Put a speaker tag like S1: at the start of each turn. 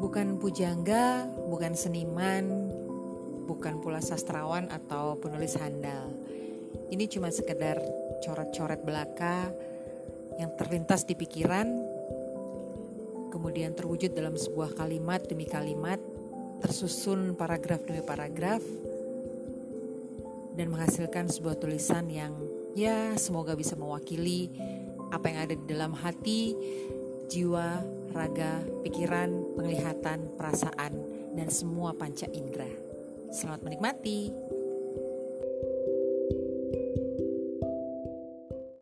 S1: bukan pujangga, bukan seniman, bukan pula sastrawan atau penulis handal. Ini cuma sekedar coret-coret belaka yang terlintas di pikiran, kemudian terwujud dalam sebuah kalimat demi kalimat, tersusun paragraf demi paragraf, dan menghasilkan sebuah tulisan yang ya semoga bisa mewakili apa yang ada di dalam hati, jiwa, raga, pikiran, penglihatan, perasaan, dan semua panca indera. Selamat menikmati.